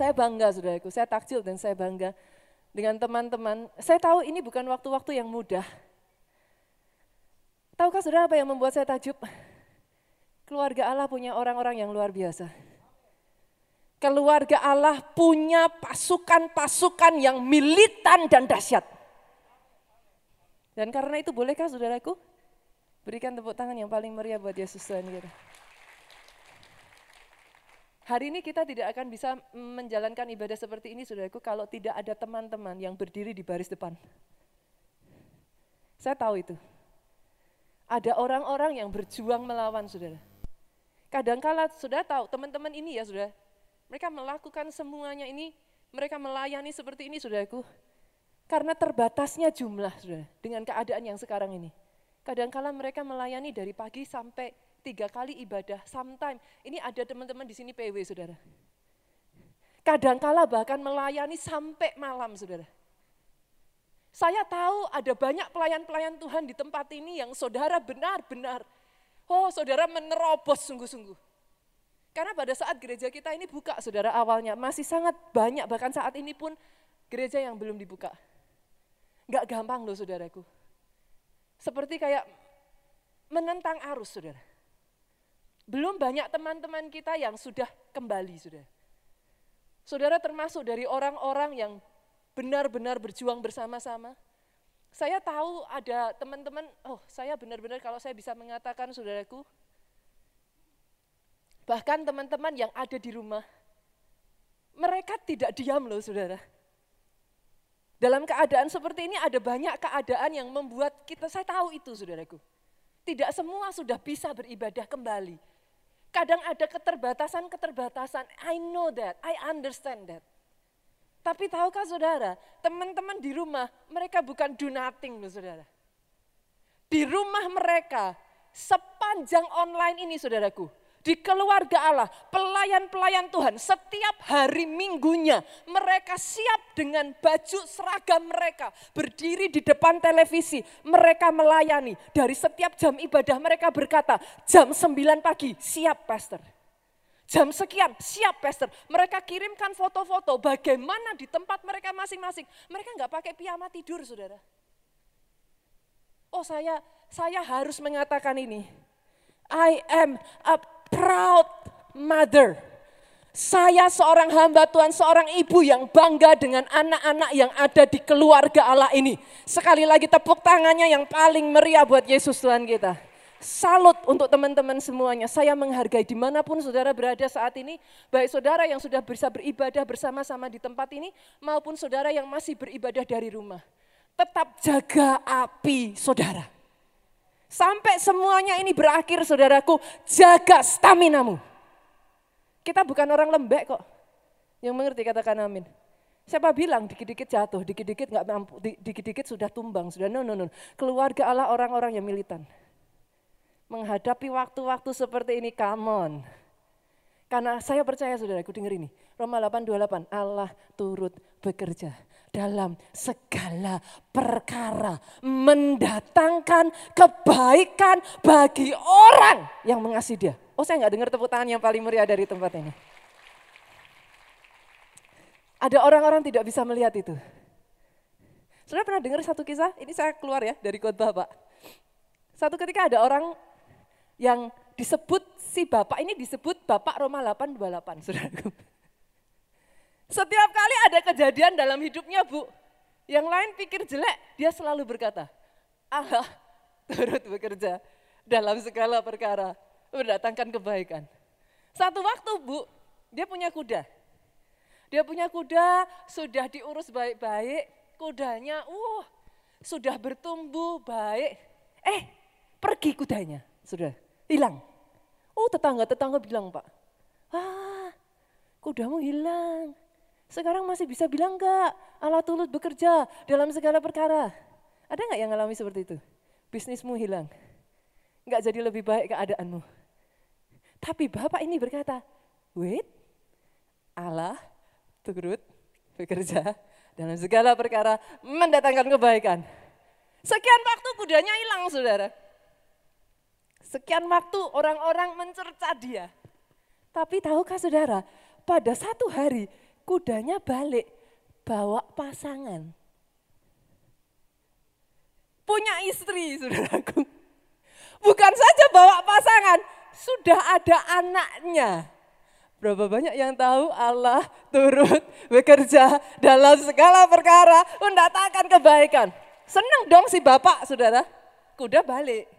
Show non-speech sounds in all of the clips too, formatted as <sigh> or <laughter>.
Saya bangga saudaraku, saya takjil dan saya bangga dengan teman-teman. Saya tahu ini bukan waktu-waktu yang mudah. Tahukah saudara apa yang membuat saya takjub? Keluarga Allah punya orang-orang yang luar biasa. Keluarga Allah punya pasukan-pasukan yang militan dan dahsyat. Dan karena itu bolehkah saudaraku? Berikan tepuk tangan yang paling meriah buat Yesus Tuhan kita. Hari ini kita tidak akan bisa menjalankan ibadah seperti ini, saudaraku, kalau tidak ada teman-teman yang berdiri di baris depan. Saya tahu itu. Ada orang-orang yang berjuang melawan, saudara. Kadangkala sudah tahu, teman-teman ini ya, saudara, mereka melakukan semuanya ini, mereka melayani seperti ini, saudaraku. Karena terbatasnya jumlah, saudara, dengan keadaan yang sekarang ini. Kadangkala mereka melayani dari pagi sampai tiga kali ibadah, sometime. Ini ada teman-teman di sini PW, saudara. Kadangkala bahkan melayani sampai malam, saudara. Saya tahu ada banyak pelayan-pelayan Tuhan di tempat ini yang saudara benar-benar, oh saudara menerobos sungguh-sungguh. Karena pada saat gereja kita ini buka, saudara awalnya masih sangat banyak, bahkan saat ini pun gereja yang belum dibuka. Gak gampang loh saudaraku. Seperti kayak menentang arus saudara. Belum banyak teman-teman kita yang sudah kembali, sudah. Saudara termasuk dari orang-orang yang benar-benar berjuang bersama-sama. Saya tahu ada teman-teman, oh saya benar-benar kalau saya bisa mengatakan saudaraku, bahkan teman-teman yang ada di rumah, mereka tidak diam loh saudara. Dalam keadaan seperti ini ada banyak keadaan yang membuat kita, saya tahu itu saudaraku. Tidak semua sudah bisa beribadah kembali. Kadang ada keterbatasan-keterbatasan. I know that, I understand that. Tapi tahukah saudara, teman-teman di rumah, mereka bukan do nothing loh saudara. Di rumah mereka, sepanjang online ini saudaraku, di keluarga Allah, pelayan-pelayan Tuhan, setiap hari minggunya mereka siap dengan baju seragam mereka, berdiri di depan televisi, mereka melayani. Dari setiap jam ibadah mereka berkata, jam 9 pagi siap pastor. Jam sekian siap pastor. Mereka kirimkan foto-foto bagaimana di tempat mereka masing-masing. Mereka nggak pakai piyama tidur saudara. Oh saya saya harus mengatakan ini. I am a proud mother. Saya seorang hamba Tuhan, seorang ibu yang bangga dengan anak-anak yang ada di keluarga Allah ini. Sekali lagi tepuk tangannya yang paling meriah buat Yesus Tuhan kita. Salut untuk teman-teman semuanya. Saya menghargai di mana pun saudara berada saat ini. Baik saudara yang sudah bisa beribadah bersama-sama di tempat ini maupun saudara yang masih beribadah dari rumah. Tetap jaga api saudara. Sampai semuanya ini berakhir saudaraku, jaga staminamu. Kita bukan orang lembek kok. Yang mengerti katakan amin. Siapa bilang dikit-dikit jatuh, dikit-dikit nggak mampu, dikit-dikit sudah tumbang, sudah no no no. Keluarga Allah orang-orang yang militan. Menghadapi waktu-waktu seperti ini, come on. Karena saya percaya saudaraku, dengar ini. Roma 8:28, Allah turut bekerja dalam segala perkara mendatangkan kebaikan bagi orang yang mengasihi dia. Oh saya nggak dengar tepuk tangan yang paling meriah dari tempat ini. Ada orang-orang tidak bisa melihat itu. Sudah pernah dengar satu kisah? Ini saya keluar ya dari khotbah Pak. Satu ketika ada orang yang disebut si bapak ini disebut Bapak Roma 828, saudaraku. Setiap kali ada kejadian dalam hidupnya Bu, yang lain pikir jelek, dia selalu berkata, Allah turut bekerja dalam segala perkara, mendatangkan kebaikan. Satu waktu Bu, dia punya kuda. Dia punya kuda, sudah diurus baik-baik, kudanya uh, sudah bertumbuh baik. Eh, pergi kudanya, sudah hilang. Oh tetangga-tetangga bilang Pak, ah kudamu hilang. Sekarang masih bisa bilang enggak, Allah turut bekerja dalam segala perkara. Ada enggak yang ngalami seperti itu? Bisnismu hilang, enggak jadi lebih baik keadaanmu. Tapi Bapak ini berkata, wait, Allah turut bekerja dalam segala perkara mendatangkan kebaikan. Sekian waktu kudanya hilang saudara. Sekian waktu orang-orang mencerca dia. Tapi tahukah saudara, pada satu hari kudanya balik, bawa pasangan. Punya istri, saudaraku. Bukan saja bawa pasangan, sudah ada anaknya. Berapa banyak yang tahu Allah turut bekerja dalam segala perkara mendatangkan kebaikan. Senang dong si bapak, saudara. Kuda balik.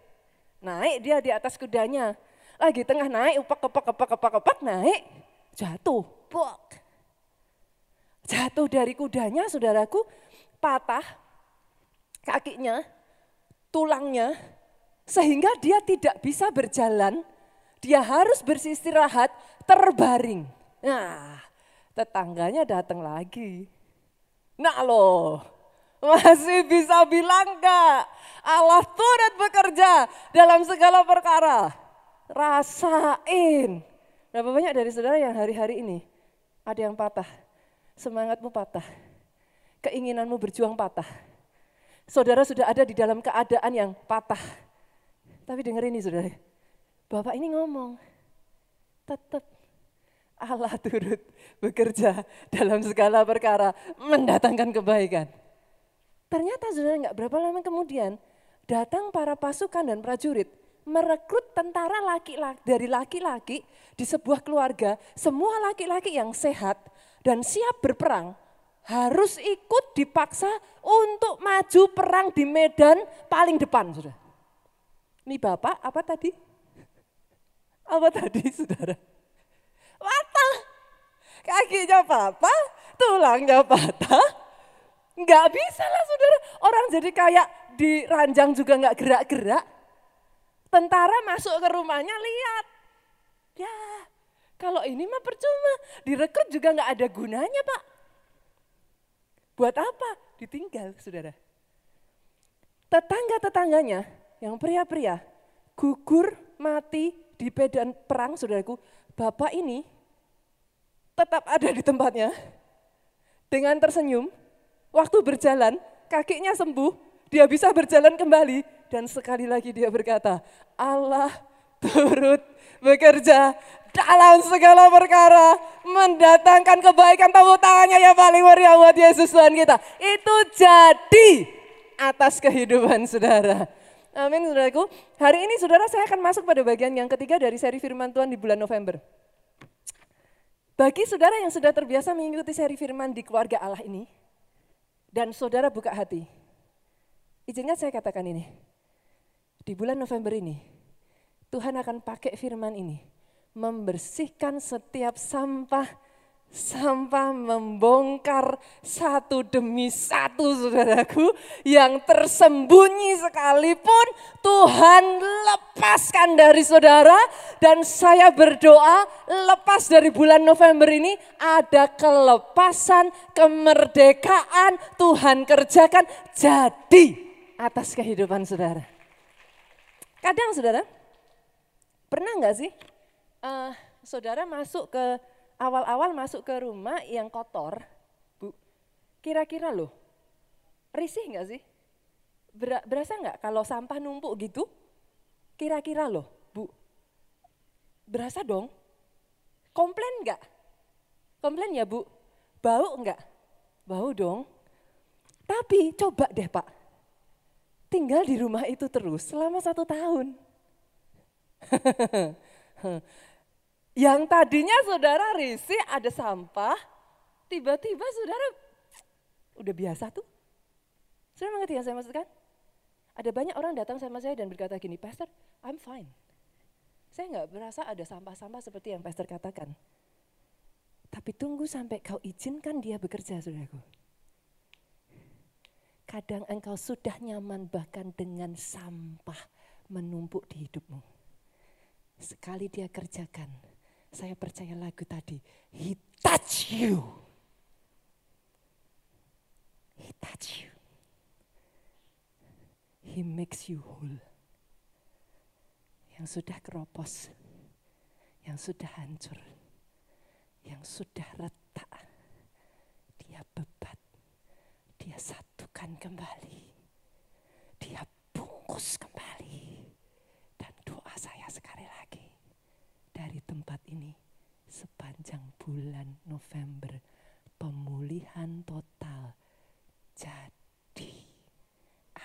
Naik dia di atas kudanya. Lagi tengah naik, upak, upak, upak, upak, upak, naik. Jatuh, Bok. Jatuh dari kudanya, saudaraku, patah kakinya, tulangnya, sehingga dia tidak bisa berjalan, dia harus bersistirahat, terbaring. Nah, tetangganya datang lagi. Nah loh, masih bisa bilang enggak? Allah turut bekerja dalam segala perkara. Rasain. Berapa banyak dari saudara yang hari-hari ini ada yang patah, semangatmu patah, keinginanmu berjuang patah. Saudara sudah ada di dalam keadaan yang patah. Tapi dengar ini saudara, Bapak ini ngomong, tetap Allah turut bekerja dalam segala perkara, mendatangkan kebaikan. Ternyata saudara nggak berapa lama kemudian, datang para pasukan dan prajurit merekrut tentara laki-laki dari laki-laki di sebuah keluarga, semua laki-laki yang sehat dan siap berperang harus ikut dipaksa untuk maju perang di medan paling depan, sudah. Ini bapak apa tadi? Apa tadi, saudara? Patah. Kakinya patah, tulangnya patah. Enggak bisa lah, saudara. Orang jadi kayak di ranjang juga enggak gerak-gerak. Tentara masuk ke rumahnya lihat. Ya, kalau ini mah percuma. Direkrut juga nggak ada gunanya pak. Buat apa? Ditinggal saudara. Tetangga-tetangganya yang pria-pria gugur mati di medan perang saudaraku. Bapak ini tetap ada di tempatnya dengan tersenyum. Waktu berjalan kakinya sembuh, dia bisa berjalan kembali dan sekali lagi dia berkata, Allah turut bekerja dalam segala perkara, mendatangkan kebaikan tepuk tangannya ya paling meriah buat Yesus Tuhan kita. Itu jadi atas kehidupan saudara. Amin saudaraku. Hari ini saudara saya akan masuk pada bagian yang ketiga dari seri firman Tuhan di bulan November. Bagi saudara yang sudah terbiasa mengikuti seri firman di keluarga Allah ini, dan saudara buka hati, izinkan saya katakan ini, di bulan November ini, Tuhan akan pakai firman ini, membersihkan setiap sampah, sampah membongkar satu demi satu saudaraku yang tersembunyi sekalipun Tuhan lepaskan dari saudara dan saya berdoa lepas dari bulan November ini ada kelepasan, kemerdekaan Tuhan kerjakan jadi atas kehidupan saudara. Kadang saudara, pernah nggak sih uh, saudara masuk ke awal-awal masuk ke rumah yang kotor, bu, kira-kira loh, risih nggak sih? Ber berasa nggak kalau sampah numpuk gitu? Kira-kira loh, bu, berasa dong? Komplain nggak? Komplain ya bu? Bau nggak? Bau dong. Tapi coba deh pak, tinggal di rumah itu terus selama satu tahun. <laughs> Yang tadinya saudara risih ada sampah, tiba-tiba saudara udah biasa tuh. Saudara mengerti yang saya maksudkan? Ada banyak orang datang sama saya dan berkata gini, Pastor, I'm fine. Saya nggak berasa ada sampah-sampah seperti yang Pastor katakan. Tapi tunggu sampai kau izinkan dia bekerja, saudaraku. Kadang engkau sudah nyaman bahkan dengan sampah menumpuk di hidupmu. Sekali dia kerjakan, saya percaya lagu tadi, He touch you. He touch you. He makes you whole. Yang sudah keropos, yang sudah hancur, yang sudah retak, dia bebat, dia satu satukan kembali. Dia bungkus kembali. Dan doa saya sekali lagi dari tempat ini sepanjang bulan November pemulihan total jadi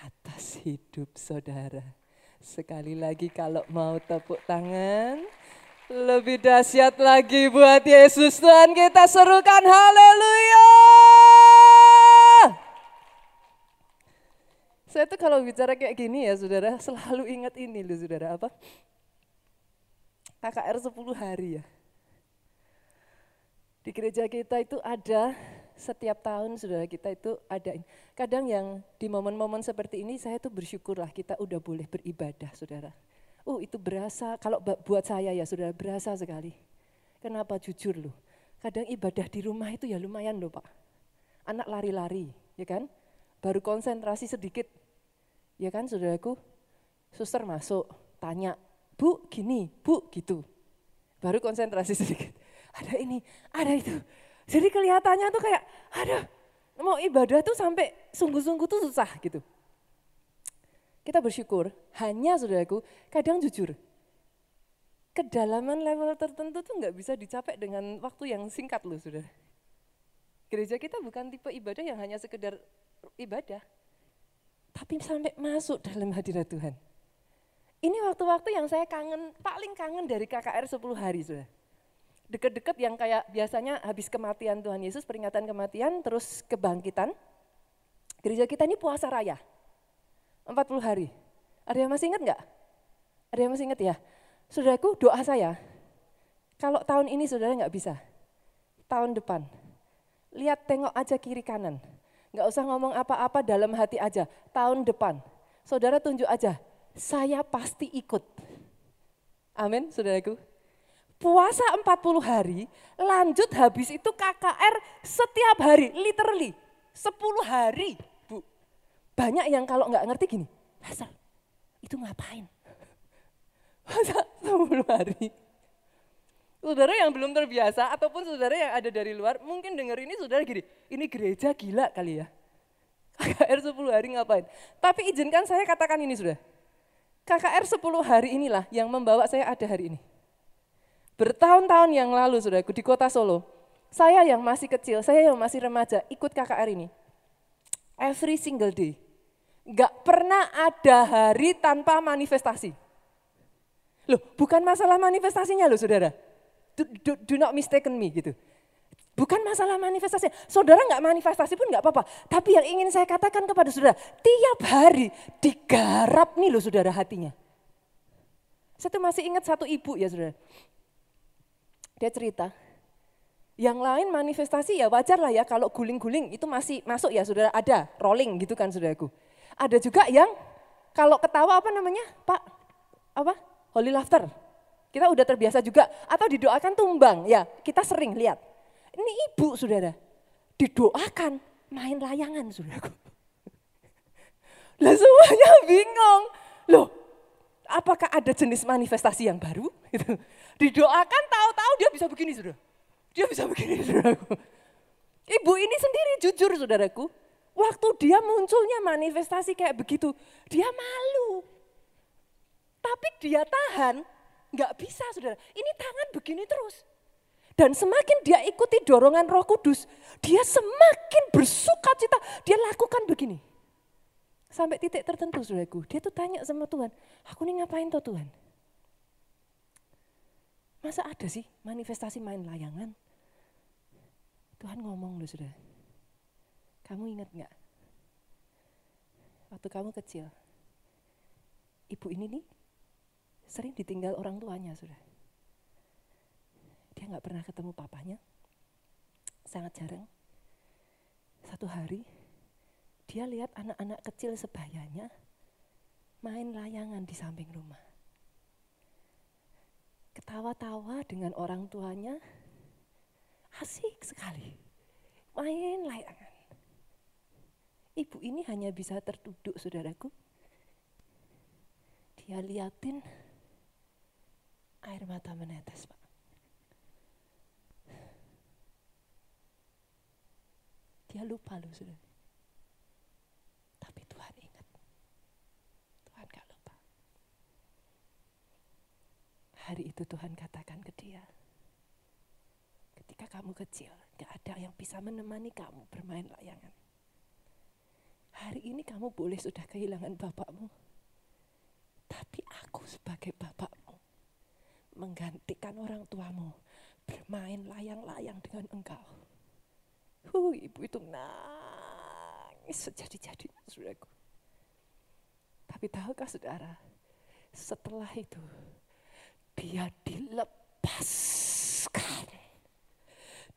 atas hidup saudara. Sekali lagi kalau mau tepuk tangan, lebih dahsyat lagi buat Yesus Tuhan kita serukan haleluya. Saya tuh kalau bicara kayak gini ya saudara, selalu ingat ini loh saudara apa? KKR 10 hari ya. Di gereja kita itu ada setiap tahun saudara kita itu ada. Kadang yang di momen-momen seperti ini saya tuh bersyukurlah kita udah boleh beribadah saudara. Oh itu berasa, kalau buat saya ya saudara berasa sekali. Kenapa jujur loh, kadang ibadah di rumah itu ya lumayan loh Pak. Anak lari-lari, ya kan? Baru konsentrasi sedikit, ya kan saudaraku? Suster masuk, tanya, Bu gini, Bu gitu. Baru konsentrasi <laughs> sedikit ada ini, ada itu. Jadi kelihatannya tuh kayak, ada mau ibadah tuh sampai sungguh-sungguh tuh susah gitu. Kita bersyukur, hanya saudaraku, kadang jujur, kedalaman level tertentu tuh nggak bisa dicapai dengan waktu yang singkat loh saudara. Gereja kita bukan tipe ibadah yang hanya sekedar ibadah, tapi sampai masuk dalam hadirat Tuhan. Ini waktu-waktu yang saya kangen, paling kangen dari KKR 10 hari saudara deket-deket yang kayak biasanya habis kematian Tuhan Yesus, peringatan kematian, terus kebangkitan. Gereja kita ini puasa raya, 40 hari. Ada yang masih ingat nggak? Ada yang masih ingat ya? Saudaraku, doa saya, kalau tahun ini saudara nggak bisa, tahun depan, lihat tengok aja kiri kanan. Nggak usah ngomong apa-apa dalam hati aja, tahun depan. Saudara tunjuk aja, saya pasti ikut. Amin, saudaraku puasa 40 hari, lanjut habis itu KKR setiap hari, literally 10 hari, Bu. Banyak yang kalau nggak ngerti gini, Pastor, itu ngapain? <laughs> Puasa 10 hari. Saudara yang belum terbiasa ataupun saudara yang ada dari luar mungkin dengar ini saudara gini, ini gereja gila kali ya. <laughs> KKR 10 hari ngapain? Tapi izinkan saya katakan ini sudah. KKR 10 hari inilah yang membawa saya ada hari ini. Bertahun-tahun yang lalu, saudaraku, di kota Solo, saya yang masih kecil, saya yang masih remaja, ikut KKR ini. Every single day. Gak pernah ada hari tanpa manifestasi. Loh, bukan masalah manifestasinya loh, saudara. Do, do, do not mistaken me gitu. Bukan masalah manifestasi. Saudara nggak manifestasi pun nggak apa-apa. Tapi yang ingin saya katakan kepada saudara, tiap hari digarap nih loh saudara hatinya. Saya tuh masih ingat satu ibu ya saudara. Dia cerita, yang lain manifestasi ya wajar lah ya kalau guling-guling itu masih masuk ya saudara ada rolling gitu kan saudaraku. Ada juga yang kalau ketawa apa namanya Pak? Apa? Holy laughter. Kita udah terbiasa juga atau didoakan tumbang ya kita sering lihat. Ini ibu saudara didoakan main layangan saudaraku. <laughs> Lah semuanya bingung. Loh apakah ada jenis manifestasi yang baru? <laughs> Gitu. Didoakan tahu-tahu dia bisa begini saudara. Dia bisa begini <laughs> saudaraku. Ibu ini sendiri jujur saudaraku. Waktu dia munculnya manifestasi kayak begitu, dia malu. Tapi dia tahan, nggak bisa saudara. Ini tangan begini terus. Dan semakin dia ikuti dorongan roh kudus, dia semakin bersuka cita, dia lakukan begini. Sampai titik tertentu saudaraku, dia tuh tanya sama Tuhan, aku ini ngapain tuh Tuhan? Masa ada sih manifestasi main layangan? Tuhan ngomong loh sudah. Kamu ingat nggak? Waktu kamu kecil, ibu ini nih sering ditinggal orang tuanya sudah. Dia nggak pernah ketemu papanya, sangat jarang. Satu hari dia lihat anak-anak kecil sebayanya main layangan di samping rumah ketawa-tawa dengan orang tuanya, asik sekali. Main layangan. Ibu ini hanya bisa terduduk, saudaraku. Dia liatin air mata menetes, Pak. Dia lupa loh, saudara. Tapi Tuhan ingat. Tuhan gak lupa. Hari itu Tuhan katakan ke dia, ketika kamu kecil, gak ada yang bisa menemani kamu bermain layangan. hari ini kamu boleh sudah kehilangan bapakmu. Tapi aku sebagai bapakmu menggantikan orang tuamu bermain layang-layang dengan engkau. Huh, ibu itu nangis sejadi-jadi, saudaraku. Tapi tahukah saudara, setelah itu dia dilepaskan.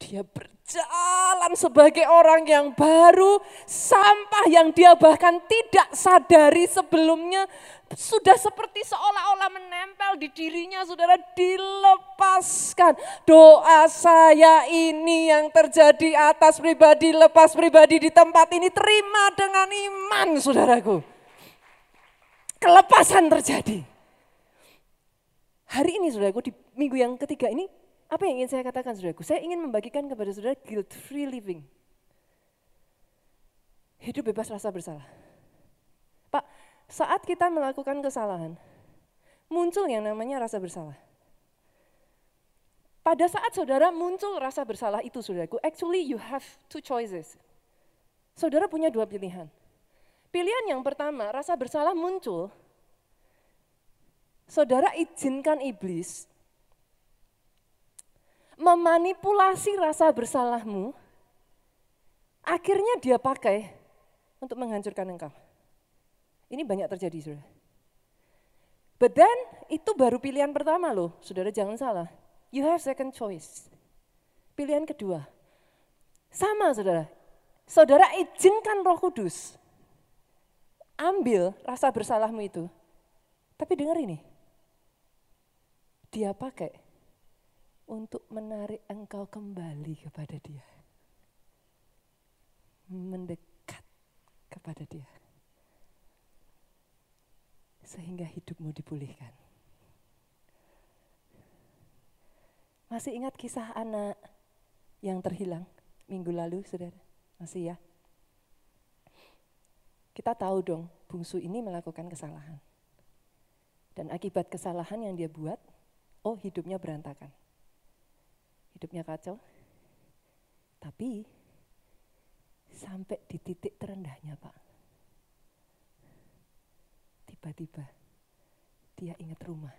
Dia berjalan sebagai orang yang baru, sampah yang dia bahkan tidak sadari sebelumnya sudah seperti seolah-olah menempel di dirinya, saudara dilepaskan. Doa saya ini yang terjadi atas pribadi, lepas pribadi di tempat ini, terima dengan iman saudaraku. Kelepasan terjadi. Hari ini saudaraku di minggu yang ketiga ini apa yang ingin saya katakan saudaraku? Saya ingin membagikan kepada saudara guilt free living. Hidup bebas rasa bersalah. Pak, saat kita melakukan kesalahan, muncul yang namanya rasa bersalah. Pada saat saudara muncul rasa bersalah itu saudaraku, actually you have two choices. Saudara punya dua pilihan. Pilihan yang pertama, rasa bersalah muncul. Saudara izinkan iblis memanipulasi rasa bersalahmu, akhirnya dia pakai untuk menghancurkan engkau. Ini banyak terjadi, saudara. But then, itu baru pilihan pertama loh, saudara jangan salah. You have second choice. Pilihan kedua. Sama saudara, saudara izinkan roh kudus. Ambil rasa bersalahmu itu. Tapi dengar ini, dia pakai untuk menarik engkau kembali kepada Dia. Mendekat kepada Dia. Sehingga hidupmu dipulihkan. Masih ingat kisah anak yang terhilang minggu lalu, saudara? Masih ya? Kita tahu dong, bungsu ini melakukan kesalahan. Dan akibat kesalahan yang dia buat, oh hidupnya berantakan hidupnya kacau. Tapi sampai di titik terendahnya Pak. Tiba-tiba dia ingat rumah.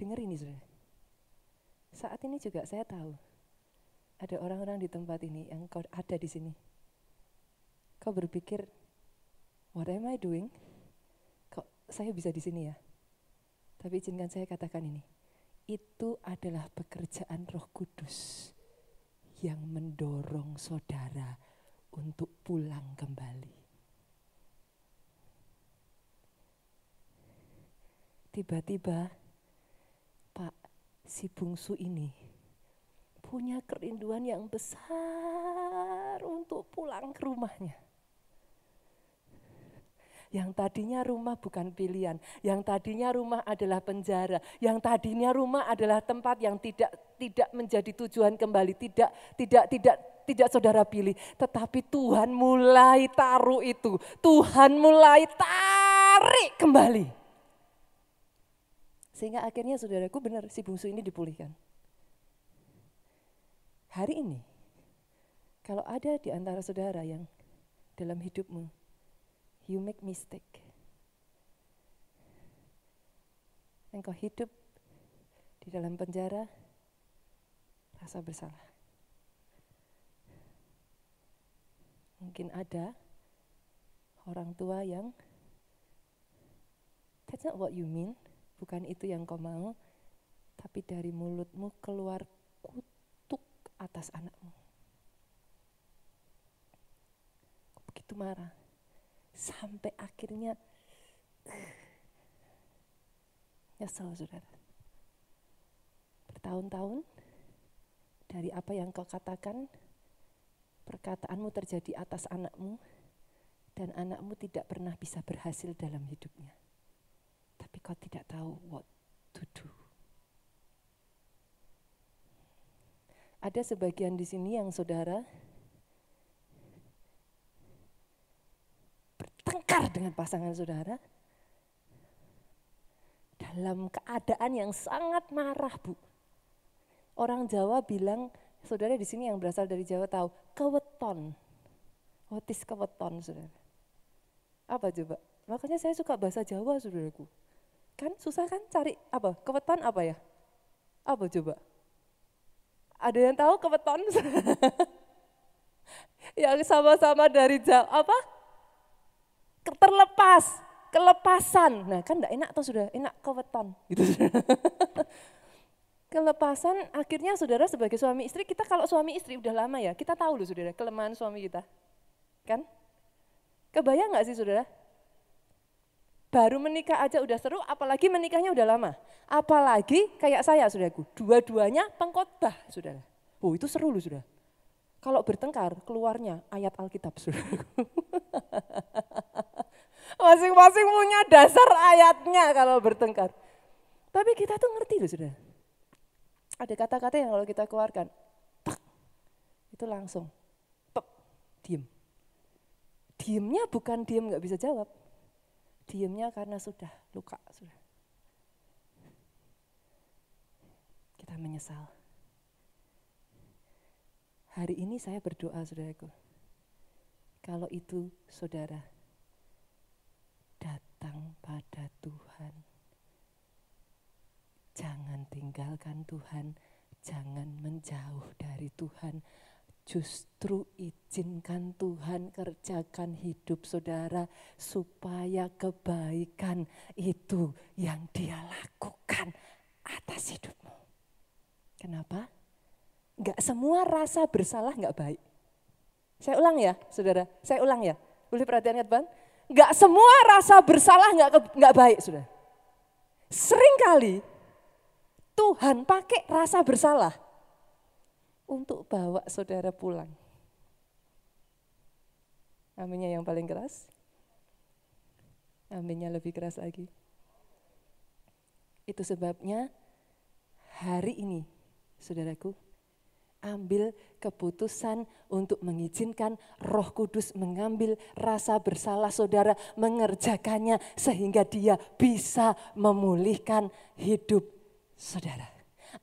Dengar ini saudara. Saat ini juga saya tahu ada orang-orang di tempat ini yang kau ada di sini. Kau berpikir, what am I doing? Kok saya bisa di sini ya? Tapi izinkan saya katakan ini, itu adalah pekerjaan Roh Kudus yang mendorong saudara untuk pulang kembali. Tiba-tiba, Pak, si bungsu ini punya kerinduan yang besar untuk pulang ke rumahnya. Yang tadinya rumah bukan pilihan, yang tadinya rumah adalah penjara, yang tadinya rumah adalah tempat yang tidak tidak menjadi tujuan kembali, tidak tidak tidak tidak saudara pilih, tetapi Tuhan mulai taruh itu, Tuhan mulai tarik kembali. Sehingga akhirnya saudaraku benar si bungsu ini dipulihkan. Hari ini, kalau ada di antara saudara yang dalam hidupmu you make mistake. Engkau hidup di dalam penjara, rasa bersalah. Mungkin ada orang tua yang that's not what you mean, bukan itu yang kau mau, tapi dari mulutmu keluar kutuk atas anakmu. Begitu marah sampai akhirnya nyesel saudara. Bertahun-tahun dari apa yang kau katakan, perkataanmu terjadi atas anakmu, dan anakmu tidak pernah bisa berhasil dalam hidupnya. Tapi kau tidak tahu what to do. Ada sebagian di sini yang saudara bertengkar dengan pasangan saudara dalam keadaan yang sangat marah, Bu. Orang Jawa bilang Saudara di sini yang berasal dari Jawa tahu, keweton. What is keweton, saudara? Apa coba? Makanya saya suka bahasa Jawa, saudaraku. Kan susah kan cari apa? Keweton apa ya? Apa coba? Ada yang tahu keweton? <laughs> yang sama-sama dari Jawa, apa? Terlepas, kelepasan. Nah kan enggak enak tuh sudah, enak keweton. Gitu. <laughs> Kelepasan akhirnya saudara sebagai suami istri, kita kalau suami istri udah lama ya, kita tahu loh saudara kelemahan suami kita. Kan? Kebayang nggak sih saudara? Baru menikah aja udah seru, apalagi menikahnya udah lama. Apalagi kayak saya saudaraku, dua-duanya pengkhotbah saudara. Oh itu seru loh saudara. Kalau bertengkar, keluarnya ayat Alkitab saudaraku. <laughs> Masing-masing punya dasar ayatnya kalau bertengkar. Tapi kita tuh ngerti loh saudara ada kata-kata yang kalau kita keluarkan, tak, itu langsung, pep, diem. Diemnya bukan diem nggak bisa jawab, diemnya karena sudah luka, sudah. Kita menyesal. Hari ini saya berdoa saudaraku, kalau itu saudara datang pada Tuhan Jangan tinggalkan Tuhan, jangan menjauh dari Tuhan. Justru izinkan Tuhan kerjakan hidup saudara supaya kebaikan itu yang dia lakukan atas hidupmu. Kenapa? Enggak semua rasa bersalah enggak baik. Saya ulang ya, saudara. Saya ulang ya. Boleh perhatian ya, Bang? Enggak semua rasa bersalah enggak enggak baik, saudara. Sering kali Tuhan pakai rasa bersalah untuk bawa saudara pulang. Aminnya yang paling keras. Aminnya lebih keras lagi. Itu sebabnya hari ini, saudaraku, ambil keputusan untuk mengizinkan Roh Kudus mengambil rasa bersalah saudara, mengerjakannya sehingga dia bisa memulihkan hidup Saudara,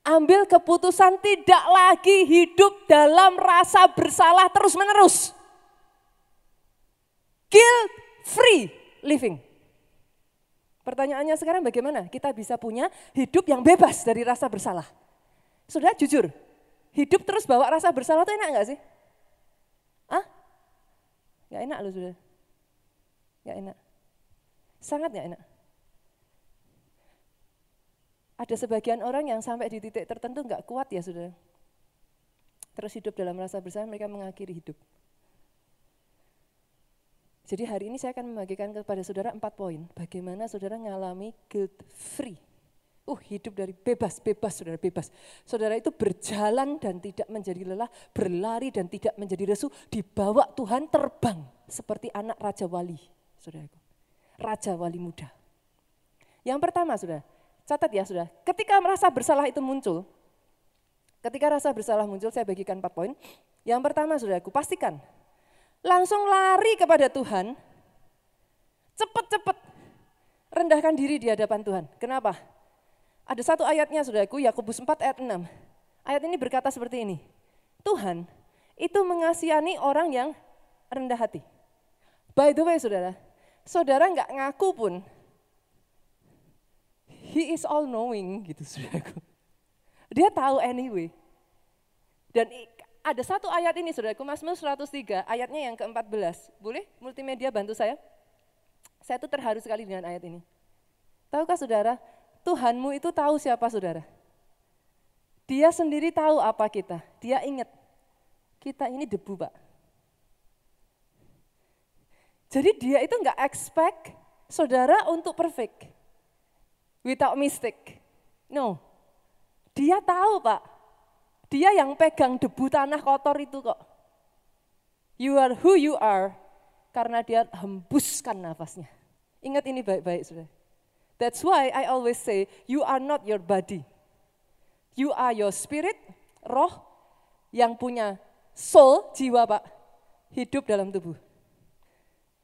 ambil keputusan tidak lagi hidup dalam rasa bersalah terus-menerus. Guilt free living. Pertanyaannya sekarang bagaimana kita bisa punya hidup yang bebas dari rasa bersalah? Sudah jujur, hidup terus bawa rasa bersalah itu enak nggak sih? Ah? Gak enak loh sudah. Gak enak. Sangat gak enak. Ada sebagian orang yang sampai di titik tertentu nggak kuat ya sudah. Terus hidup dalam rasa bersalah mereka mengakhiri hidup. Jadi hari ini saya akan membagikan kepada saudara empat poin. Bagaimana saudara mengalami guilt free. Uh, hidup dari bebas, bebas, saudara bebas. Saudara itu berjalan dan tidak menjadi lelah, berlari dan tidak menjadi lesu, dibawa Tuhan terbang seperti anak Raja Wali, saudaraku. Raja Wali muda. Yang pertama, saudara, Catat ya sudah, ketika merasa bersalah itu muncul, ketika rasa bersalah muncul saya bagikan empat poin. Yang pertama sudah aku pastikan, langsung lari kepada Tuhan, cepat-cepat rendahkan diri di hadapan Tuhan. Kenapa? Ada satu ayatnya saudaraku, Yakobus 4 ayat 6. Ayat ini berkata seperti ini, Tuhan itu mengasihani orang yang rendah hati. By the way saudara, saudara nggak ngaku pun He is all knowing gitu saudaraku. Dia tahu anyway. Dan ada satu ayat ini saudaraku, Mazmur 103, ayatnya yang ke-14. Boleh multimedia bantu saya? Saya tuh terharu sekali dengan ayat ini. Tahukah saudara, Tuhanmu itu tahu siapa saudara. Dia sendiri tahu apa kita. Dia ingat, kita ini debu pak. Jadi dia itu nggak expect saudara untuk perfect without mistake. No. Dia tahu, Pak. Dia yang pegang debu tanah kotor itu kok. You are who you are karena dia hembuskan nafasnya. Ingat ini baik-baik, Saudara. That's why I always say, you are not your body. You are your spirit, roh yang punya soul, jiwa Pak, hidup dalam tubuh.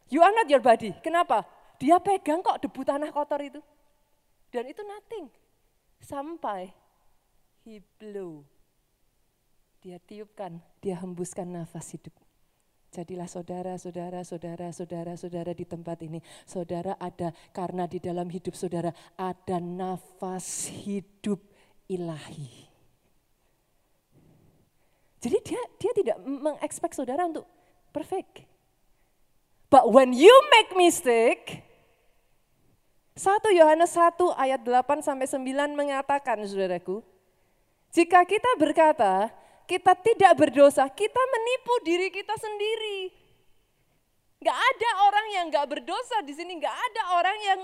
You are not your body. Kenapa? Dia pegang kok debu tanah kotor itu. Dan itu nothing. Sampai he blow. dia tiupkan, dia hembuskan nafas hidup. Jadilah saudara, saudara, saudara, saudara, saudara di tempat ini. Saudara ada karena di dalam hidup saudara ada nafas hidup ilahi. Jadi dia dia tidak mengekspek saudara untuk perfect. But when you make mistake, 1 Yohanes 1 ayat 8 sampai 9 mengatakan saudaraku, jika kita berkata kita tidak berdosa, kita menipu diri kita sendiri. Gak ada orang yang gak berdosa di sini, gak ada orang yang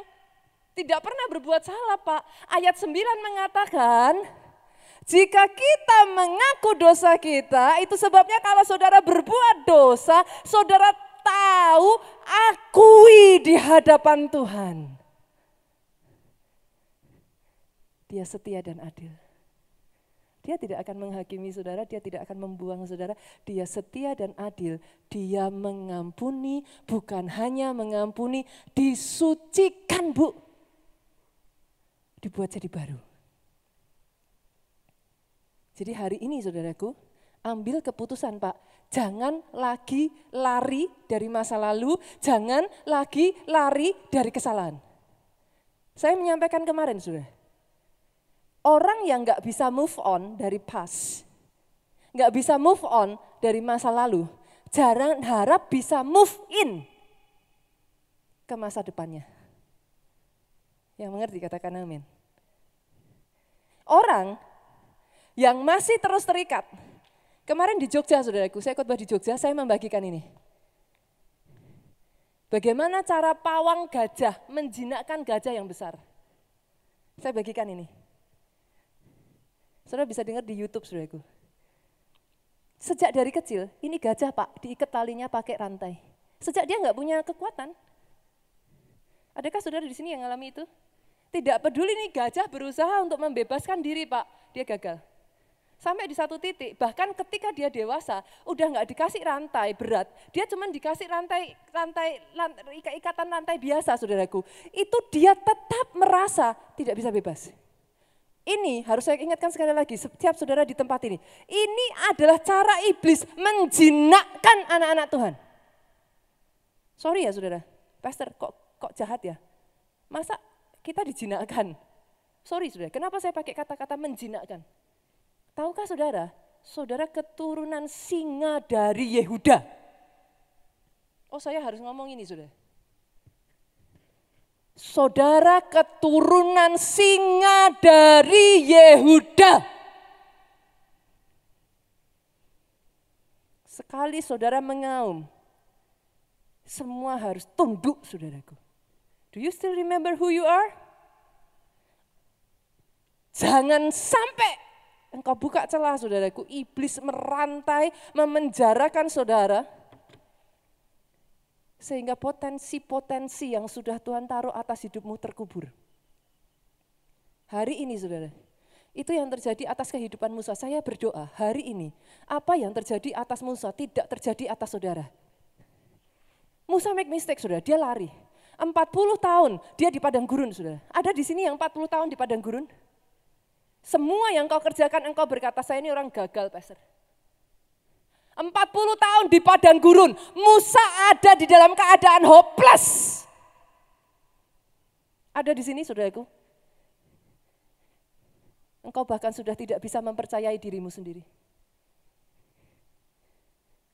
tidak pernah berbuat salah Pak. Ayat 9 mengatakan, jika kita mengaku dosa kita, itu sebabnya kalau saudara berbuat dosa, saudara tahu, akui di hadapan Tuhan. Dia setia dan adil. Dia tidak akan menghakimi saudara, dia tidak akan membuang saudara. Dia setia dan adil. Dia mengampuni, bukan hanya mengampuni, disucikan bu. Dibuat jadi baru. Jadi hari ini saudaraku, ambil keputusan Pak. Jangan lagi lari dari masa lalu, jangan lagi lari dari kesalahan. Saya menyampaikan kemarin sudah, Orang yang nggak bisa move on dari past, nggak bisa move on dari masa lalu, jarang harap bisa move in ke masa depannya. Yang mengerti katakan amin. Orang yang masih terus terikat. Kemarin di Jogja, saudaraku, saya khotbah di Jogja, saya membagikan ini. Bagaimana cara pawang gajah menjinakkan gajah yang besar? Saya bagikan ini. Saudara bisa dengar di YouTube, saudaraku. Sejak dari kecil, ini gajah pak, diikat talinya pakai rantai. Sejak dia nggak punya kekuatan. Adakah saudara di sini yang mengalami itu? Tidak peduli nih gajah berusaha untuk membebaskan diri pak, dia gagal. Sampai di satu titik, bahkan ketika dia dewasa, udah nggak dikasih rantai berat, dia cuma dikasih rantai, rantai, rantai ikatan rantai biasa, saudaraku. Itu dia tetap merasa tidak bisa bebas. Ini harus saya ingatkan sekali lagi, setiap saudara di tempat ini. Ini adalah cara iblis menjinakkan anak-anak Tuhan. Sorry ya saudara, pastor kok kok jahat ya? Masa kita dijinakkan? Sorry saudara, kenapa saya pakai kata-kata menjinakkan? Tahukah saudara, saudara keturunan singa dari Yehuda. Oh saya harus ngomong ini saudara saudara keturunan singa dari Yehuda. Sekali saudara mengaum, semua harus tunduk saudaraku. Do you still remember who you are? Jangan sampai engkau buka celah saudaraku, iblis merantai, memenjarakan saudara sehingga potensi-potensi yang sudah Tuhan taruh atas hidupmu terkubur. Hari ini saudara, itu yang terjadi atas kehidupan Musa. Saya berdoa hari ini, apa yang terjadi atas Musa tidak terjadi atas saudara. Musa make mistake saudara, dia lari. 40 tahun dia di padang gurun saudara. Ada di sini yang 40 tahun di padang gurun? Semua yang kau kerjakan engkau berkata saya ini orang gagal pastor. 40 tahun di padang gurun, Musa ada di dalam keadaan hopeless. Ada di sini saudaraku. Engkau bahkan sudah tidak bisa mempercayai dirimu sendiri.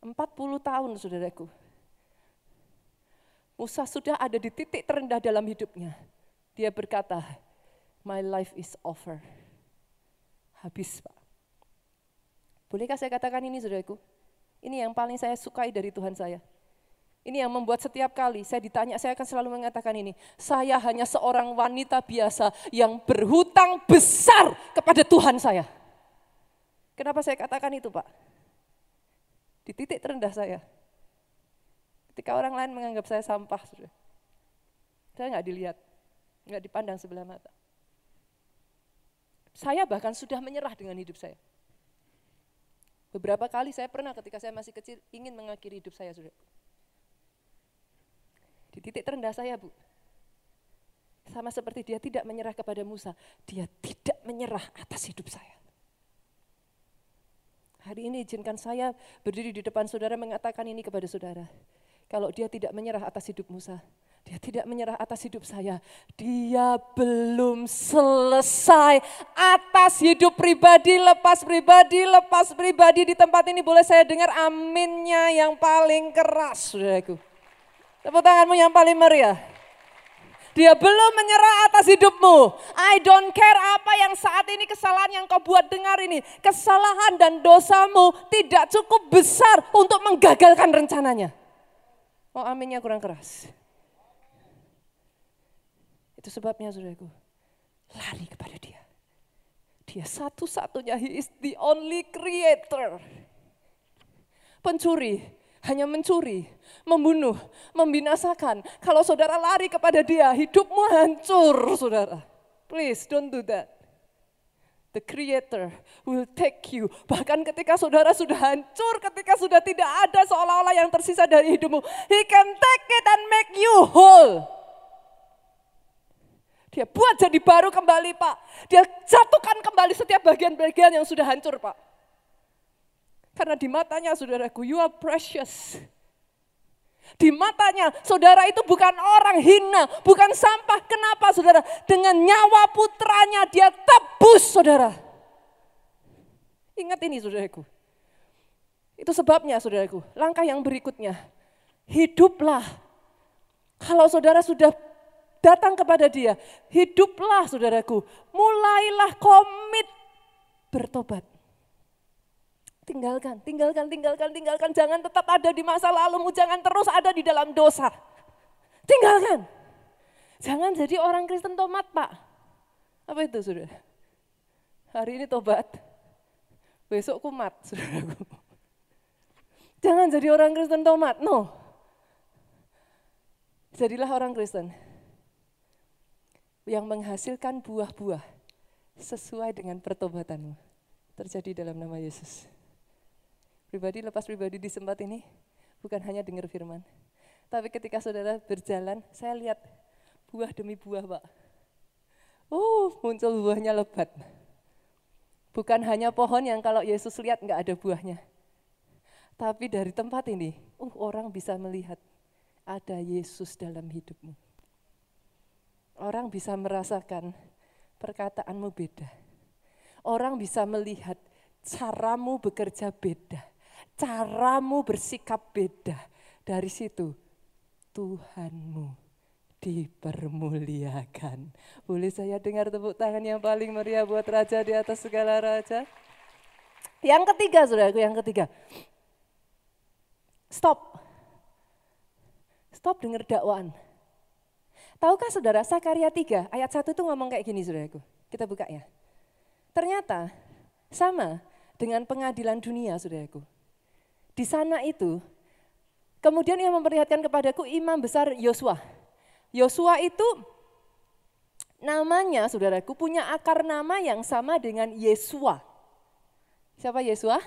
40 tahun saudaraku. Musa sudah ada di titik terendah dalam hidupnya. Dia berkata, my life is over. Habis Pak. Bolehkah saya katakan ini saudaraku? Ini yang paling saya sukai dari Tuhan saya. Ini yang membuat setiap kali saya ditanya, saya akan selalu mengatakan ini. Saya hanya seorang wanita biasa yang berhutang besar kepada Tuhan saya. Kenapa saya katakan itu Pak? Di titik terendah saya. Ketika orang lain menganggap saya sampah, sudah. Saya nggak dilihat, nggak dipandang sebelah mata. Saya bahkan sudah menyerah dengan hidup saya. Beberapa kali saya pernah ketika saya masih kecil ingin mengakhiri hidup saya, sudah. Di titik terendah saya, Bu. Sama seperti dia tidak menyerah kepada Musa, dia tidak menyerah atas hidup saya. Hari ini izinkan saya berdiri di depan saudara mengatakan ini kepada saudara. Kalau dia tidak menyerah atas hidup Musa, dia tidak menyerah atas hidup saya. Dia belum selesai atas hidup pribadi, lepas pribadi, lepas pribadi. Di tempat ini boleh saya dengar aminnya yang paling keras, saudaraku. Tepuk tanganmu yang paling meriah. Dia belum menyerah atas hidupmu. I don't care apa yang saat ini kesalahan yang kau buat dengar ini. Kesalahan dan dosamu tidak cukup besar untuk menggagalkan rencananya. Oh aminnya kurang keras. Itu sebabnya saudaraku, lari kepada dia. Dia satu-satunya, he is the only creator. Pencuri, hanya mencuri, membunuh, membinasakan. Kalau saudara lari kepada dia, hidupmu hancur saudara. Please don't do that. The creator will take you. Bahkan ketika saudara sudah hancur, ketika sudah tidak ada seolah-olah yang tersisa dari hidupmu. He can take it and make you whole. Dia buat jadi baru kembali Pak. Dia jatuhkan kembali setiap bagian-bagian yang sudah hancur Pak. Karena di matanya saudaraku, you are precious. Di matanya saudara itu bukan orang hina, bukan sampah. Kenapa saudara? Dengan nyawa putranya dia tebus saudara. Ingat ini saudaraku. Itu sebabnya saudaraku, langkah yang berikutnya. Hiduplah. Kalau saudara sudah datang kepada dia. Hiduplah saudaraku, mulailah komit bertobat. Tinggalkan, tinggalkan, tinggalkan, tinggalkan. Jangan tetap ada di masa lalumu, jangan terus ada di dalam dosa. Tinggalkan. Jangan jadi orang Kristen tomat, Pak. Apa itu, saudara? Hari ini tobat, besok kumat, <laughs> saudaraku. Jangan jadi orang Kristen tomat, no. Jadilah orang Kristen yang menghasilkan buah-buah sesuai dengan pertobatanmu. Terjadi dalam nama Yesus. Pribadi lepas pribadi di tempat ini bukan hanya dengar firman. Tapi ketika saudara berjalan, saya lihat buah demi buah, Pak. Oh, muncul buahnya lebat. Bukan hanya pohon yang kalau Yesus lihat nggak ada buahnya. Tapi dari tempat ini, uh, orang bisa melihat ada Yesus dalam hidupmu orang bisa merasakan perkataanmu beda. Orang bisa melihat caramu bekerja beda, caramu bersikap beda. Dari situ Tuhanmu dipermuliakan. Boleh saya dengar tepuk tangan yang paling meriah buat raja di atas segala raja? Yang ketiga, saudaraku, yang ketiga. Stop. Stop dengar dakwaan. Tahukah saudara, Sakaria 3 ayat 1 itu ngomong kayak gini saudaraku. Kita buka ya. Ternyata sama dengan pengadilan dunia saudaraku. Di sana itu, kemudian ia memperlihatkan kepadaku imam besar Yosua. Yosua itu namanya saudaraku punya akar nama yang sama dengan Yesua. Siapa Yesua?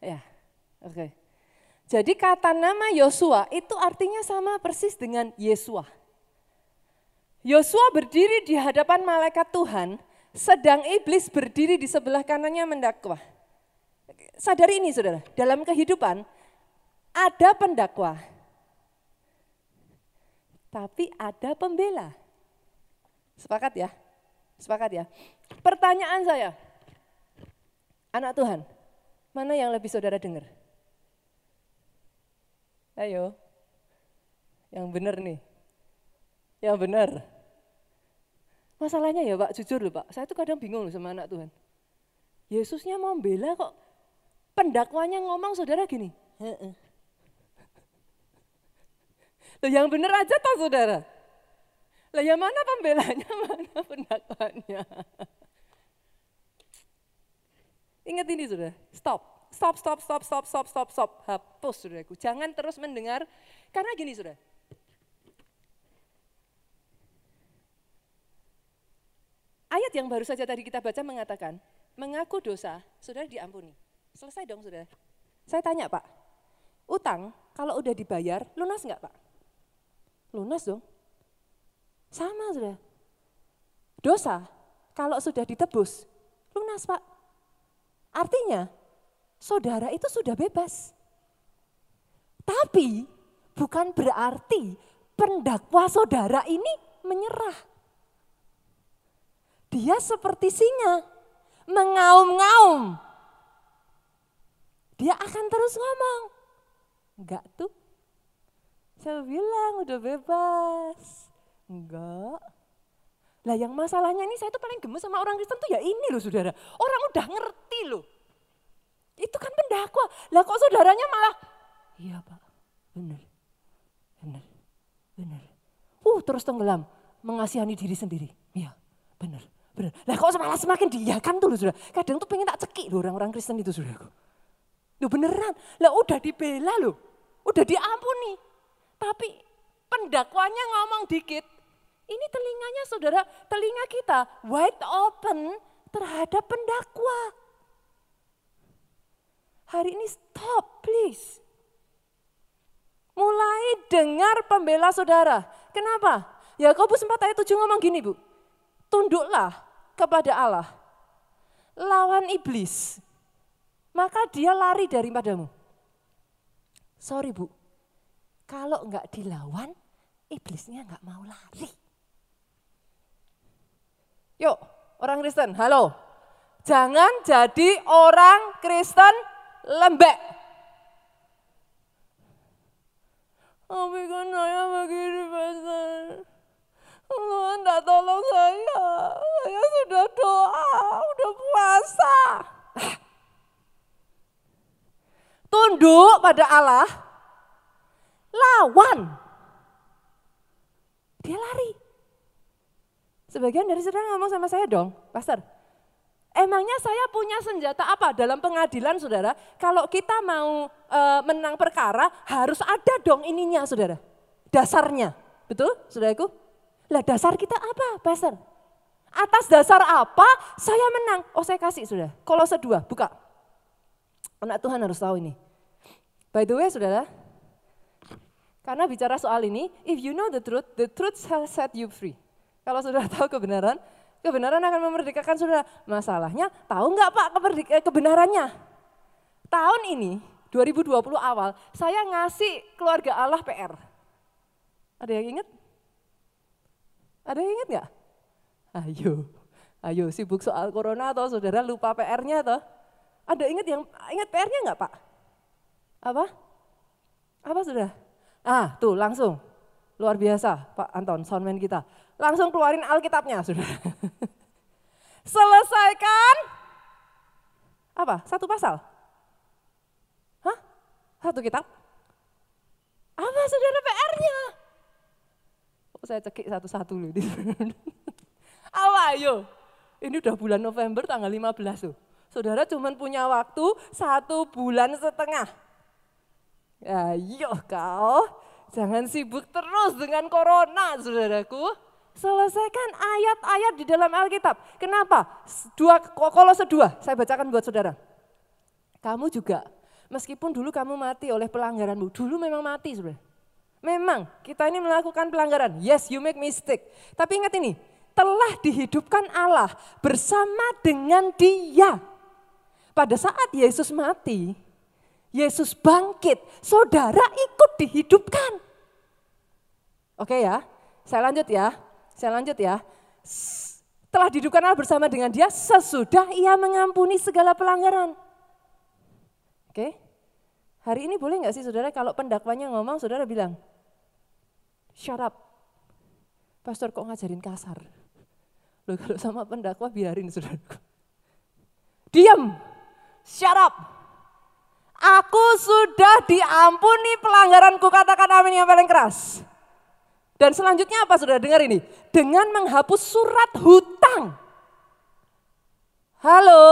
Ya, oke. Okay. Jadi kata nama Yosua itu artinya sama persis dengan Yesua. Yosua berdiri di hadapan malaikat Tuhan, sedang iblis berdiri di sebelah kanannya mendakwah. Sadari ini saudara, dalam kehidupan ada pendakwah, tapi ada pembela. Sepakat ya? Sepakat ya? Pertanyaan saya, anak Tuhan, mana yang lebih saudara dengar? Ayo, yang benar nih yang benar. Masalahnya ya Pak, jujur loh Pak, saya tuh kadang bingung loh sama anak Tuhan. Yesusnya mau bela kok pendakwanya ngomong saudara gini. <laughs> Loh yang benar aja toh saudara. Lah yang mana pembelanya, <laughs> mana pendakwanya. Ingat ini sudah. stop. Stop, stop, stop, stop, stop, stop, stop. Hapus saudaraku, jangan terus mendengar. Karena gini saudara, Ayat yang baru saja tadi kita baca mengatakan, mengaku dosa, saudara diampuni. Selesai dong saudara. Saya tanya Pak, utang kalau udah dibayar, lunas nggak Pak? Lunas dong. Sama saudara. Dosa kalau sudah ditebus, lunas Pak. Artinya saudara itu sudah bebas. Tapi bukan berarti pendakwa saudara ini menyerah. Dia seperti singa, mengaum-ngaum. Dia akan terus ngomong. Enggak tuh. Saya bilang udah bebas. Enggak. Lah yang masalahnya ini saya tuh paling gemes sama orang Kristen tuh ya ini loh saudara. Orang udah ngerti loh. Itu kan pendakwa. Lah kok saudaranya malah, iya pak, benar, benar, benar. Uh terus tenggelam, mengasihani diri sendiri. Iya, benar, benar. Lah kok malah semakin diiyakan tuh loh saudara. Kadang tuh pengen tak cekik loh orang-orang Kristen itu saudara. Loh beneran, lah udah dibela loh, udah diampuni. Tapi pendakwanya ngomong dikit, ini telinganya saudara, telinga kita wide open terhadap pendakwa. Hari ini stop please. Mulai dengar pembela saudara. Kenapa? Yakobus 4 ayat 7 ngomong gini bu. Tunduklah kepada Allah. Lawan iblis. Maka dia lari daripadamu. Sorry bu. Kalau enggak dilawan, iblisnya enggak mau lari. Yuk, orang Kristen, halo. Jangan jadi orang Kristen lembek. Tapi kan saya begini pastor. Tidak tolong saya. Saya sudah doa, sudah puasa. Tunduk pada Allah, lawan. Dia lari. Sebagian dari saudara ngomong sama saya dong, Pastor, Emangnya saya punya senjata apa dalam pengadilan saudara? Kalau kita mau e, menang perkara harus ada dong ininya saudara. Dasarnya, betul saudaraku? Lah dasar kita apa pastor? Atas dasar apa saya menang? Oh saya kasih sudah. Kalau sedua, buka. Anak Tuhan harus tahu ini. By the way saudara, karena bicara soal ini, if you know the truth, the truth shall set you free. Kalau saudara tahu kebenaran, Kebenaran akan memerdekakan saudara. Masalahnya tahu nggak Pak eh, kebenarannya? Tahun ini 2020 awal saya ngasih keluarga Allah PR. Ada yang ingat? Ada yang ingat nggak? Ayo, ayo sibuk soal corona atau saudara lupa PR-nya atau? Ada ingat yang ingat PR-nya nggak Pak? Apa? Apa sudah? Ah, tuh langsung. Luar biasa Pak Anton, soundman kita langsung keluarin Alkitabnya, sudah. <laughs> Selesaikan apa? Satu pasal? Hah? Satu kitab? Apa saudara PR-nya? Saya cekik satu-satu loh. apa <laughs> ayo? Ini udah bulan November tanggal 15 tuh. Saudara cuma punya waktu satu bulan setengah. Ya, yuk kau, jangan sibuk terus dengan corona, saudaraku. Selesaikan ayat-ayat di dalam Alkitab. Kenapa? Dua, Kolose sedua, saya bacakan buat saudara. Kamu juga, meskipun dulu kamu mati oleh pelanggaranmu, dulu memang mati saudara. Memang kita ini melakukan pelanggaran. Yes, you make mistake. Tapi ingat ini, telah dihidupkan Allah bersama dengan dia. Pada saat Yesus mati, Yesus bangkit, saudara ikut dihidupkan. Oke ya, saya lanjut ya. Saya lanjut ya. Telah dihidupkan Allah bersama dengan dia sesudah ia mengampuni segala pelanggaran. Oke, hari ini boleh nggak sih saudara kalau pendakwanya ngomong, saudara bilang, shut up. Pastor kok ngajarin kasar? Loh kalau sama pendakwa biarin saudara. Diam, shut up. Aku sudah diampuni pelanggaranku, katakan amin yang paling keras. Dan selanjutnya apa sudah dengar ini? Dengan menghapus surat hutang. Halo,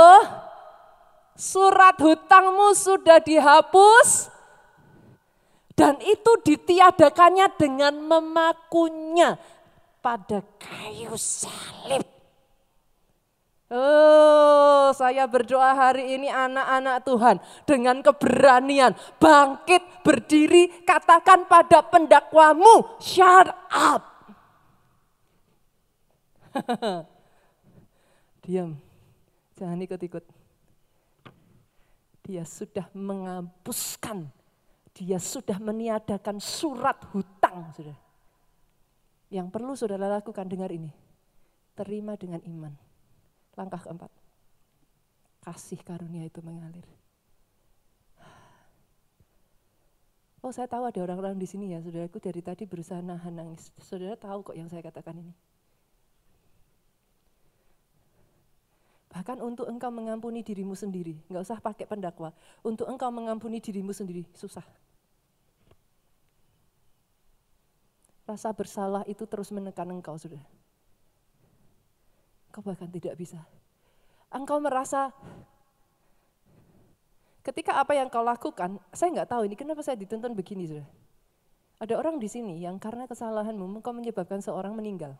surat hutangmu sudah dihapus dan itu ditiadakannya dengan memakunya pada kayu salib. Oh, saya berdoa hari ini anak-anak Tuhan dengan keberanian bangkit berdiri katakan pada pendakwamu, shut up. <laughs> Diam, jangan ikut-ikut. Dia sudah menghapuskan, dia sudah meniadakan surat hutang. Sudah. Yang perlu saudara lakukan, dengar ini. Terima dengan iman. Langkah keempat. Kasih karunia itu mengalir. Oh saya tahu ada orang-orang di sini ya, saudaraku dari tadi berusaha nahan nangis. Saudara tahu kok yang saya katakan ini. Bahkan untuk engkau mengampuni dirimu sendiri, nggak usah pakai pendakwa. Untuk engkau mengampuni dirimu sendiri, susah. Rasa bersalah itu terus menekan engkau, sudah. Engkau bahkan tidak bisa. Engkau merasa ketika apa yang kau lakukan, saya nggak tahu ini kenapa saya dituntun begini, sudah. Ada orang di sini yang karena kesalahanmu, engkau menyebabkan seorang meninggal.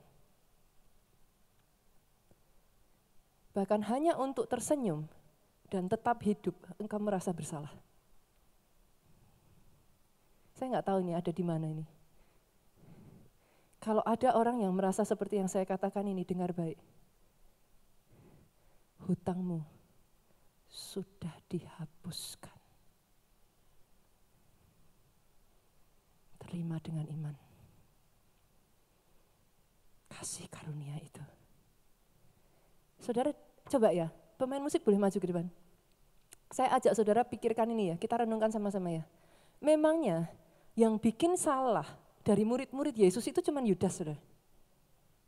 Bahkan hanya untuk tersenyum dan tetap hidup, engkau merasa bersalah. Saya nggak tahu ini ada di mana ini. Kalau ada orang yang merasa seperti yang saya katakan ini, dengar baik. Hutangmu sudah dihapuskan. Terima dengan iman. Kasih karunia itu. Saudara Coba ya, pemain musik boleh maju ke depan. Saya ajak saudara pikirkan ini ya, kita renungkan sama-sama ya. Memangnya yang bikin salah dari murid-murid Yesus itu cuma Yudas, saudara.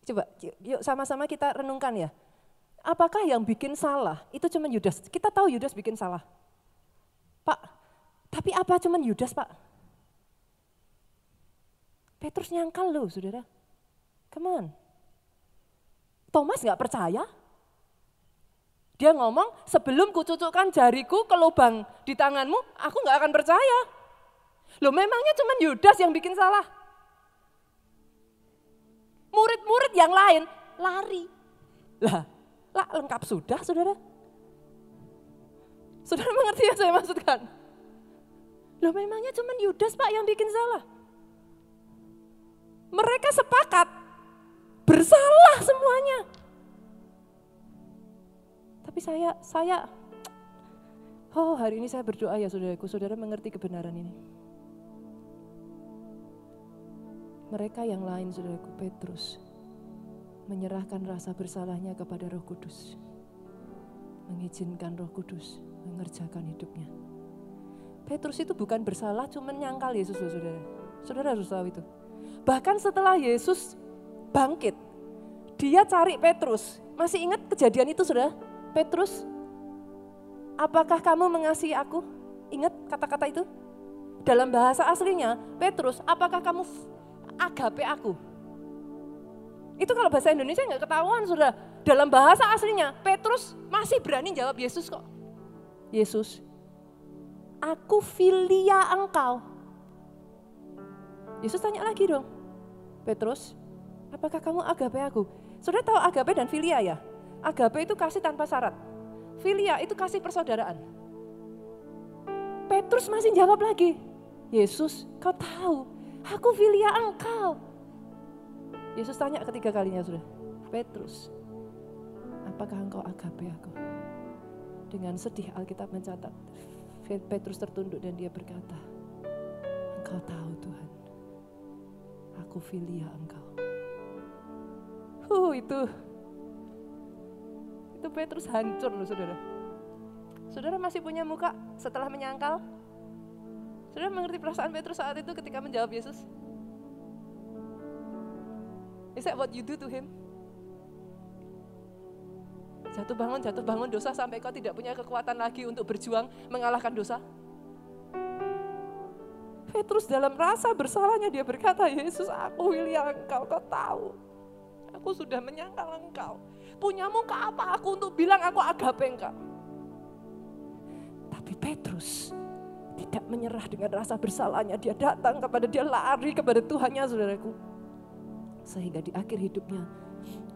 Coba, yuk sama-sama kita renungkan ya. Apakah yang bikin salah itu cuma Yudas? Kita tahu Yudas bikin salah. Pak, tapi apa cuma Yudas pak? Petrus nyangkal loh saudara. Come on. Thomas nggak percaya, dia ngomong, sebelum kucucukkan jariku ke lubang di tanganmu, aku nggak akan percaya. Loh memangnya cuma Yudas yang bikin salah? Murid-murid yang lain lari. Lah, lah lengkap sudah saudara. Saudara mengerti yang saya maksudkan? Loh memangnya cuma Yudas pak yang bikin salah? Mereka sepakat bersalah semuanya. Tapi saya, saya, oh hari ini saya berdoa ya saudaraku, saudara mengerti kebenaran ini. Mereka yang lain saudaraku, Petrus, menyerahkan rasa bersalahnya kepada roh kudus. Mengizinkan roh kudus mengerjakan hidupnya. Petrus itu bukan bersalah, cuma nyangkal Yesus loh saudara. Saudara harus tahu itu. Bahkan setelah Yesus bangkit, dia cari Petrus. Masih ingat kejadian itu saudara? Petrus, apakah kamu mengasihi aku? Ingat kata-kata itu? Dalam bahasa aslinya, Petrus, apakah kamu agape aku? Itu kalau bahasa Indonesia nggak ketahuan, sudah. Dalam bahasa aslinya, Petrus masih berani jawab Yesus kok. Yesus, aku filia engkau. Yesus tanya lagi dong, Petrus, apakah kamu agape aku? Sudah tahu agape dan filia ya? Agape itu kasih tanpa syarat. Filia itu kasih persaudaraan. Petrus masih jawab lagi, Yesus kau tahu, aku filia engkau. Yesus tanya ketiga kalinya sudah, Petrus, apakah engkau agape aku? Dengan sedih Alkitab mencatat, Petrus tertunduk dan dia berkata, engkau tahu Tuhan, aku filia engkau. Uh, itu itu Petrus hancur loh saudara. Saudara masih punya muka setelah menyangkal? Saudara mengerti perasaan Petrus saat itu ketika menjawab Yesus? Is that what you do to him? Jatuh bangun, jatuh bangun dosa sampai kau tidak punya kekuatan lagi untuk berjuang mengalahkan dosa. Petrus dalam rasa bersalahnya dia berkata, Yesus aku willing engkau, kau tahu. Aku sudah menyangkal engkau punya muka apa aku untuk bilang aku agape engkau. Tapi Petrus tidak menyerah dengan rasa bersalahnya. Dia datang kepada dia lari kepada Tuhannya saudaraku. Sehingga di akhir hidupnya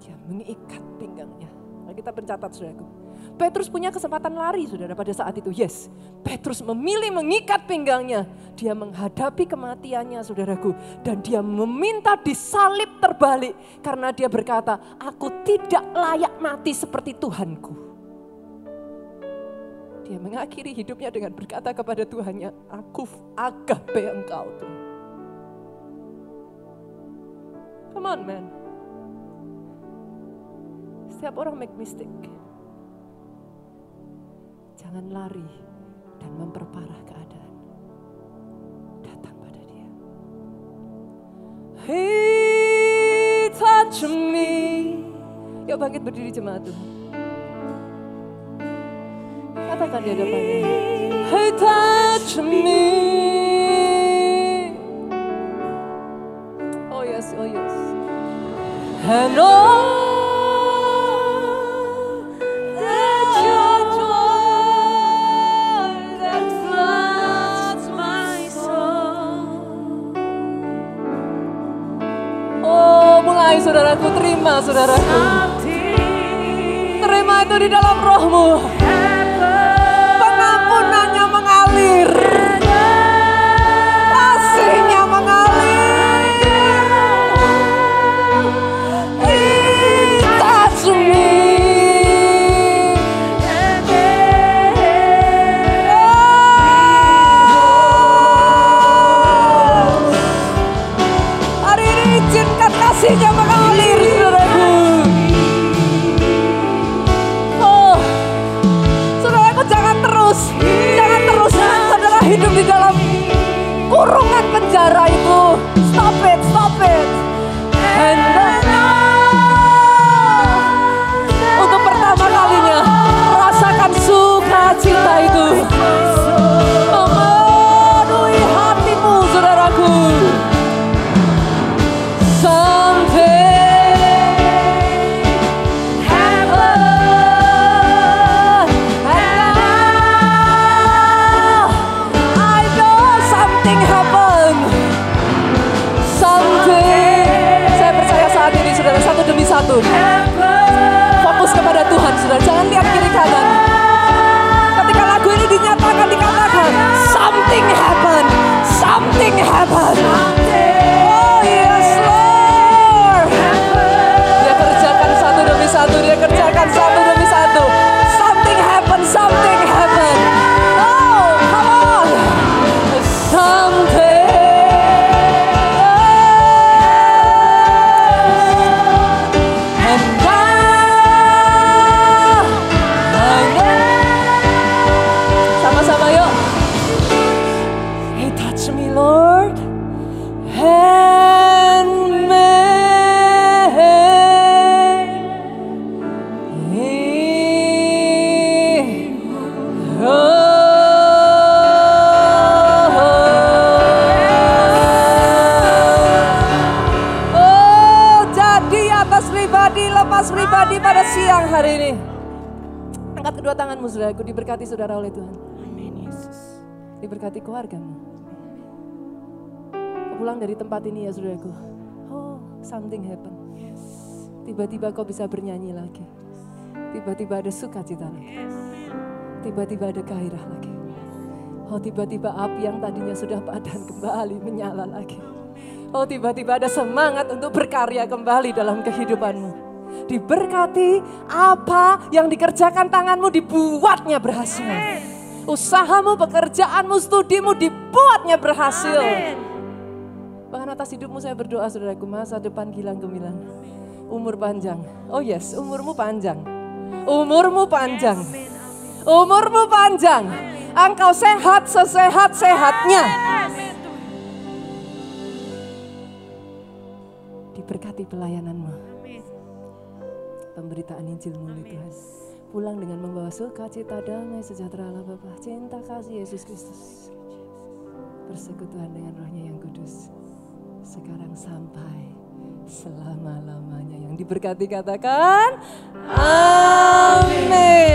dia mengikat pinggangnya. Nah, kita pencatat saudaraku. Petrus punya kesempatan lari saudara pada saat itu. Yes, Petrus memilih mengikat pinggangnya. Dia menghadapi kematiannya saudaraku. Dan dia meminta disalib terbalik. Karena dia berkata, aku tidak layak mati seperti Tuhanku. Dia mengakhiri hidupnya dengan berkata kepada Tuhannya, aku agape engkau Tuhan. Come on man. Setiap orang make mistake. Jangan lari dan memperparah keadaan. Datang pada dia. He touch me. Yuk bangkit berdiri jemaat Tuhan. Katakan di hadapannya. He touch me. Oh yes, oh yes. And all saudaraku, terima saudaraku. Terima itu di dalam rohmu. Pengampunannya mengalir. Kasihnya mengalir. He touch me. Kasihnya mengalir, diberkati saudara oleh Tuhan. Amin, Yesus. Diberkati keluargamu. Kau pulang dari tempat ini ya, saudaraku. Oh, something happen. Tiba-tiba kau bisa bernyanyi lagi. Tiba-tiba ada sukacita lagi. Tiba-tiba ada gairah lagi. Oh, tiba-tiba api yang tadinya sudah padam kembali menyala lagi. Oh, tiba-tiba ada semangat untuk berkarya kembali dalam kehidupanmu. Diberkati apa yang dikerjakan tanganmu dibuatnya berhasil. Usahamu, pekerjaanmu, studimu dibuatnya berhasil. Bahkan atas hidupmu saya berdoa saudaraku, masa depan gilang gemilang. Umur panjang. Oh yes, umurmu panjang. Umurmu panjang. Umurmu panjang. Engkau sehat sesehat-sehatnya. Diberkati pelayananmu. Pemberitaan Injilmu ya Tuhan. Pulang dengan membawa sukacita, damai, sejahtera Allah Bapa. Cinta kasih Yesus Kristus. Persekutuan dengan rohnya yang kudus. Sekarang sampai selama-lamanya yang diberkati katakan. Amin.